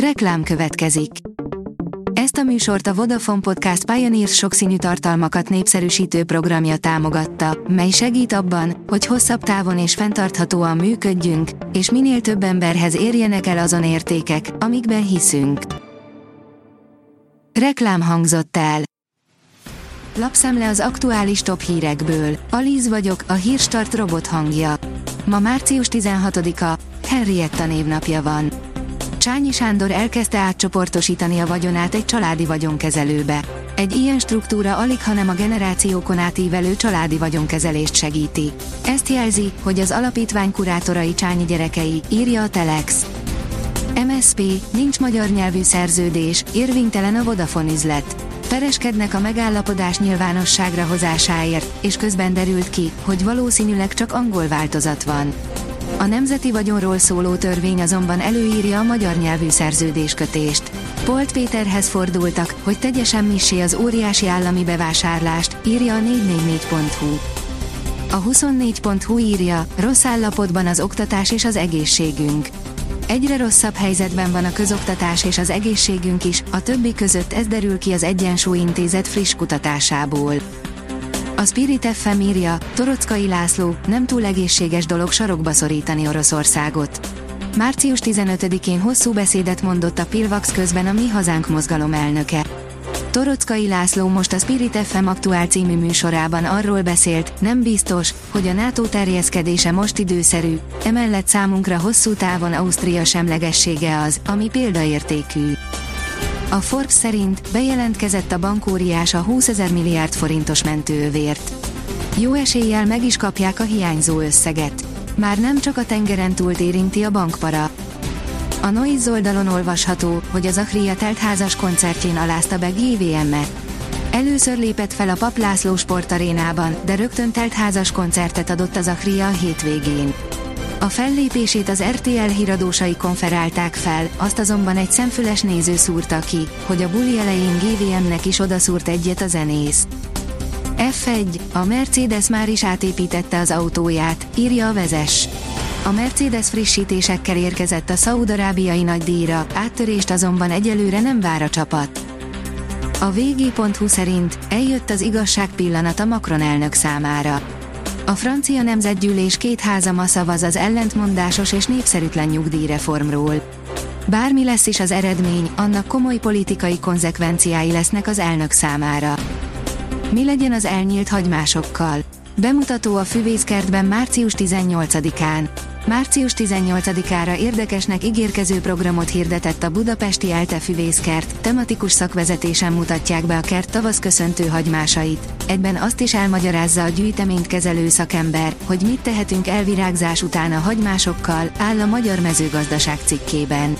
Reklám következik. Ezt a műsort a Vodafone Podcast Pioneers sokszínű tartalmakat népszerűsítő programja támogatta, mely segít abban, hogy hosszabb távon és fenntarthatóan működjünk, és minél több emberhez érjenek el azon értékek, amikben hiszünk. Reklám hangzott el. Lapszemle az aktuális top hírekből. Alíz vagyok, a hírstart robot hangja. Ma március 16-a, Henrietta névnapja van. Csányi Sándor elkezdte átcsoportosítani a vagyonát egy családi vagyonkezelőbe. Egy ilyen struktúra alig, hanem a generációkon átívelő családi vagyonkezelést segíti. Ezt jelzi, hogy az alapítvány kurátorai Csányi gyerekei, írja a Telex. MSP, nincs magyar nyelvű szerződés, érvénytelen a Vodafone üzlet. Pereskednek a megállapodás nyilvánosságra hozásáért, és közben derült ki, hogy valószínűleg csak angol változat van. A nemzeti vagyonról szóló törvény azonban előírja a magyar nyelvű szerződéskötést. Polt Péterhez fordultak, hogy tegye semmissé az óriási állami bevásárlást, írja a 444.hu. A 24.hu írja, rossz állapotban az oktatás és az egészségünk. Egyre rosszabb helyzetben van a közoktatás és az egészségünk is, a többi között ez derül ki az Egyensúly Intézet friss kutatásából. A Spirit FM írja, Torockai László, nem túl egészséges dolog sarokba szorítani Oroszországot. Március 15-én hosszú beszédet mondott a Pilvax közben a Mi Hazánk mozgalom elnöke. Torockai László most a Spirit FM aktuál című műsorában arról beszélt, nem biztos, hogy a NATO terjeszkedése most időszerű, emellett számunkra hosszú távon Ausztria semlegessége az, ami példaértékű. A Forbes szerint bejelentkezett a bankóriás a 20 ezer milliárd forintos mentőövért. Jó eséllyel meg is kapják a hiányzó összeget. Már nem csak a tengeren túlt érinti a bankpara. A Noise oldalon olvasható, hogy az Achria teltházas koncertjén alázta be GVM-et. Először lépett fel a Pap László sportarénában, de rögtön teltházas koncertet adott az Achria a hétvégén. A fellépését az RTL híradósai konferálták fel, azt azonban egy szemfüles néző szúrta ki, hogy a buli elején GVM-nek is odaszúrt egyet a zenész. F1, a Mercedes már is átépítette az autóját, írja a vezes. A Mercedes frissítésekkel érkezett a szaudarábiai nagydíjra, áttörést azonban egyelőre nem vár a csapat. A vg.hu szerint eljött az igazság pillanata Macron elnök számára a francia nemzetgyűlés két háza ma szavaz az ellentmondásos és népszerűtlen nyugdíjreformról. Bármi lesz is az eredmény, annak komoly politikai konzekvenciái lesznek az elnök számára. Mi legyen az elnyílt hagymásokkal? Bemutató a füvészkertben március 18-án. Március 18-ára érdekesnek ígérkező programot hirdetett a budapesti Elte Füvészkert, tematikus szakvezetésen mutatják be a kert tavasz köszöntő hagymásait. Egyben azt is elmagyarázza a gyűjteményt kezelő szakember, hogy mit tehetünk elvirágzás után a hagymásokkal, áll a Magyar Mezőgazdaság cikkében.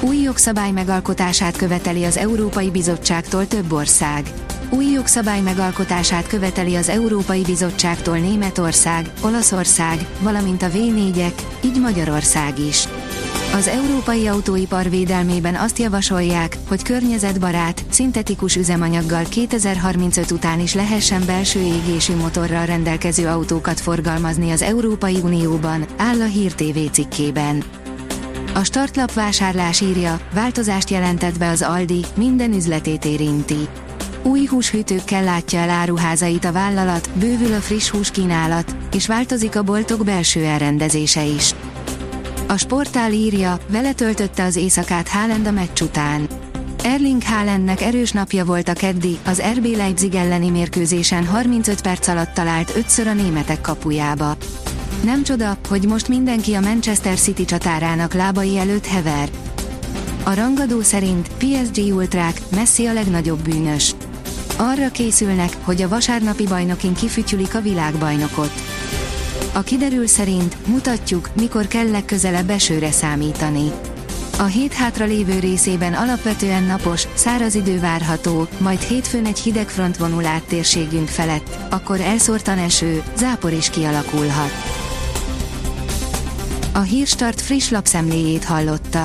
Új jogszabály megalkotását követeli az Európai Bizottságtól több ország. Új jogszabály megalkotását követeli az Európai Bizottságtól Németország, Olaszország, valamint a V4-ek, így Magyarország is. Az európai autóipar védelmében azt javasolják, hogy környezetbarát, szintetikus üzemanyaggal 2035 után is lehessen belső égésű motorral rendelkező autókat forgalmazni az Európai Unióban, áll a Hír TV cikkében. A startlap vásárlás írja, változást jelentett be az Aldi, minden üzletét érinti. Új húshűtőkkel látja el áruházait a vállalat, bővül a friss hús kínálat, és változik a boltok belső elrendezése is. A sportál írja, vele töltötte az éjszakát Haaland a meccs után. Erling Haalandnek erős napja volt a keddi, az RB Leipzig elleni mérkőzésen 35 perc alatt talált ötször a németek kapujába. Nem csoda, hogy most mindenki a Manchester City csatárának lábai előtt hever. A rangadó szerint PSG ultrák Messi a legnagyobb bűnös. Arra készülnek, hogy a vasárnapi bajnokin kifütyülik a világbajnokot. A kiderül szerint mutatjuk, mikor kell legközelebb esőre számítani. A hét hátra lévő részében alapvetően napos, száraz idő várható, majd hétfőn egy hideg front vonul át térségünk felett, akkor elszórtan eső, zápor is kialakulhat. A Hírstart friss lapszemléjét hallotta.